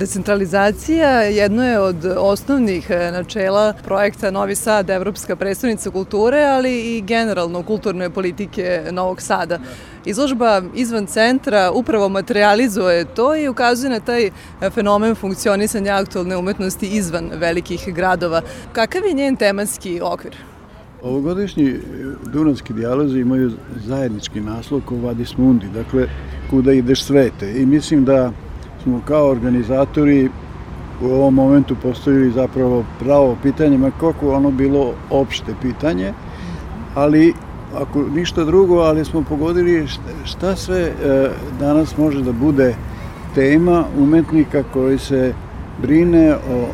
Decentralizacija jedno je od osnovnih e, načela projekta Novi Sad, Evropska predstavnica kulture, ali i generalno kulturne politike Novog Sada. Izložba izvan centra upravo materializuje to i ukazuje na taj fenomen funkcionisanja aktualne umetnosti izvan velikih gradova. Kakav je njen tematski okvir? Ovogodišnji Dunavski dijalozi imaju zajednički naslov Vadis Mundi, dakle kuda ideš svete i mislim da smo kao organizatori u ovom momentu postavili zapravo pravo pitanje, ma koliko ono bilo opšte pitanje, ali ako ništa drugo, ali smo pogodili šta sve e, danas može da bude tema umetnika koji se brine o,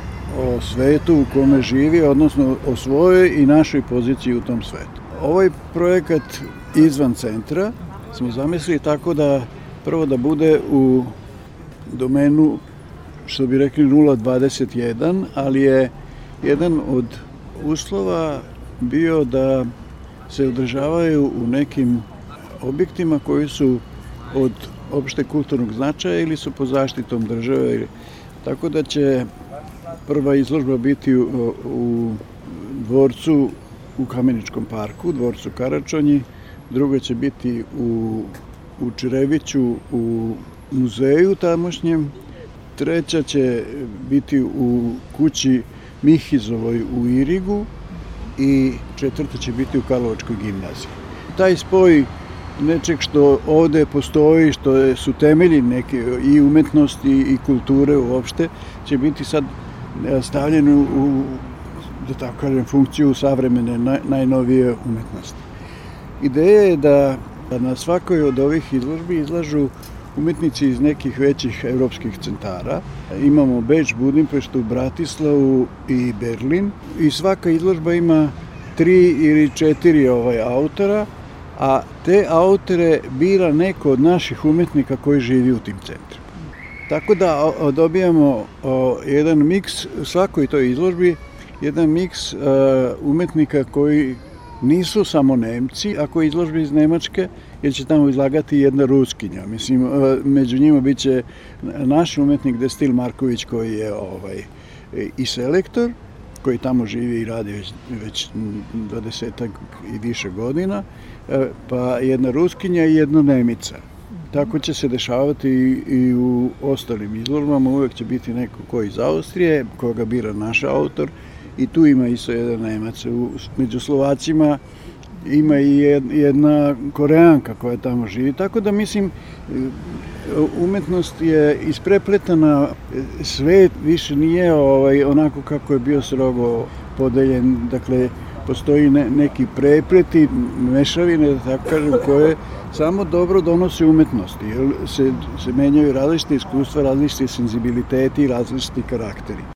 o svetu u kome živi, odnosno o svojoj i našoj poziciji u tom svetu. Ovaj projekat izvan centra smo zamislili tako da prvo da bude u domenu, što bi rekli 021, ali je jedan od uslova bio da se održavaju u nekim objektima koji su od opšte kulturnog značaja ili su po zaštitom države. Tako da će prva izložba biti u, u dvorcu u Kameničkom parku, dvorcu Karačonji, druga će biti u, u Čereviću u muzeju tamošnjem, treća će biti u kući Mihizovoj u Irigu i četvrta će biti u Karlovačkoj gimnaziji. Taj spoj nečeg što ovde postoji, što su temelji neke i umetnosti i kulture uopšte, će biti sad e, stavljeno u, da tako kažem, funkciju savremene, naj, najnovije umetnosti. Ideja je da, da na svakoj od ovih izložbi izlažu umetnici iz nekih većih evropskih centara. Imamo Beč, Budimpeštu, Bratislavu i Berlin i svaka izložba ima tri ili četiri ovaj autora, a te autore bira neko od naših umetnika koji živi u tim centrima. Tako da dobijamo jedan miks svakoj toj izložbi, jedan miks umetnika koji nisu samo Nemci, ako izložbe iz Nemačke, jer će tamo izlagati jedna Ruskinja. Mislim, e, među njima biće naš umetnik Destil Marković koji je ovaj, i selektor, koji tamo živi i radi već, već 20 i više godina, e, pa jedna Ruskinja i jedna Nemica. Tako će se dešavati i u ostalim izložbama, uvek će biti neko ko iz Austrije, koga bira naš autor, i tu ima isto jedan Nemac. U, među Slovacima ima i jedna Koreanka koja tamo živi, tako da mislim umetnost je isprepletana, svet više nije ovaj, onako kako je bio srogo podeljen, dakle postoji ne, neki prepleti, mešavine, da tako kažem, koje samo dobro donosi umetnosti, jer se, se menjaju različite iskustva, različite senzibiliteti različiti karakteri.